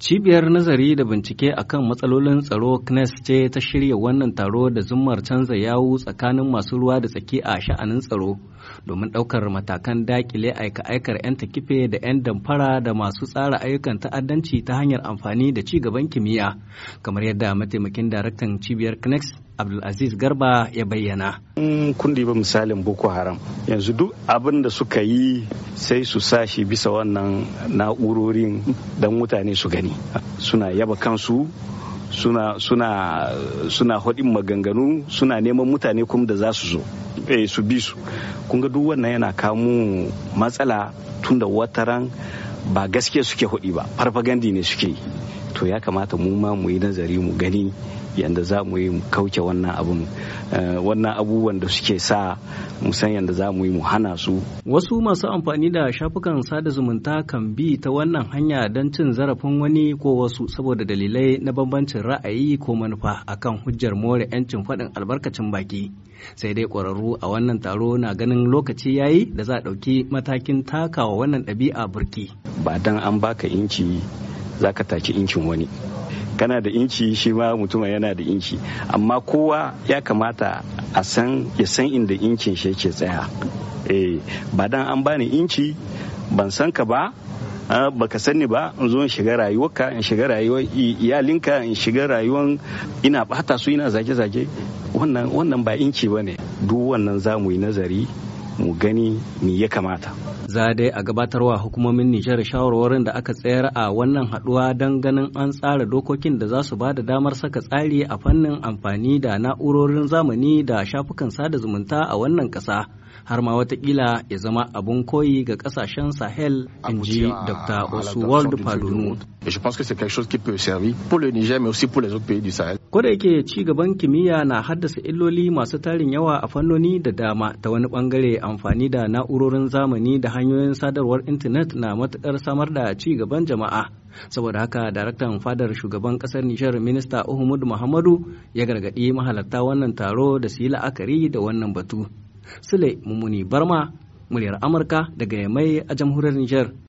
Cibiyar nazari da bincike akan matsalolin tsaro CNES ce ta shirya wannan taro da zummar canza yawu tsakanin masu ruwa da tsaki a sha'anin tsaro domin ɗaukar matakan daƙile aika-aikar 'yan takife da 'yan damfara da masu tsara ayyukan ta'addanci ta hanyar amfani da ci gaban kimiyya. Kamar yadda mataimakin daraktan cibiyar CNES Abdulaziz Garba ya bayyana. kun ba misalin Boko Haram yanzu duk abin da suka yi sai su sa shi bisa wannan na'urorin don mutane su gani. Suna yaba kansu suna suna suna haɗin maganganu suna neman mutane kuma da za su zo eh su bi su. Kun ga duk wannan yana kamo matsala tunda wataran ba gaskiya suke hudi ba farfagandi ne suke yi. To ya kamata mu ma mu yi nazari mu gani yadda za mu yi mu kauce wannan abun wannan abubuwan da suke sa mu san yadda za mu yi mu hana su. Wasu masu amfani da shafukan sada zumunta kan bi ta wannan hanya don cin zarafin wani ko wasu saboda dalilai na bambancin ra'ayi ko manufa akan hujjar more 'yancin faɗin albarkacin baki. Sai dai ƙwararru a wannan taro na ganin lokaci yayi da za a ɗauki matakin takawa wannan ɗabi'a burki ba dan an baka inci za ka taki incin wani. Kana da inci shi ma mutum yana da inci amma kowa ya kamata a san ya san inda incin shi yake tsaya. Eh ba dan an bani inci ban san ka ba baka sani ba in zo in shiga rayuwarka in shiga rayuwar iyalinka in shiga rayuwar ina bata su ina zage-zage. Wannan wannan ba inci ba ne. Duk wannan za mu yi nazari mu gani me ya kamata. Za dai a gabatarwa hukumomin Nijar shawarwarin da aka tsayar a wannan haɗuwa don ganin an tsara dokokin da za su ba da damar saka tsari a fannin amfani da na'urorin zamani da shafukan sada zumunta a wannan ƙasa. Har ma wataƙila ya zama abun koyi ga ƙasashen sahel in ji dr oswald padunu ko da yake ci gaban kimiyya na haddasa illoli masu tarin yawa a fannoni da dama ta wani ɓangare amfani da na'urorin zamani da hanyoyin sadarwar intanet na matuƙar samar da ci gaban jama'a. Saboda haka daraktan fadar shugaban ƙasar nijar minista uhumud muhammadu ya gargaɗi mahalarta wannan taro da su yi la'akari da wannan batu. Sule Mummuni Barma, muryar Amurka daga Yamai a jamhuriyar Nijar.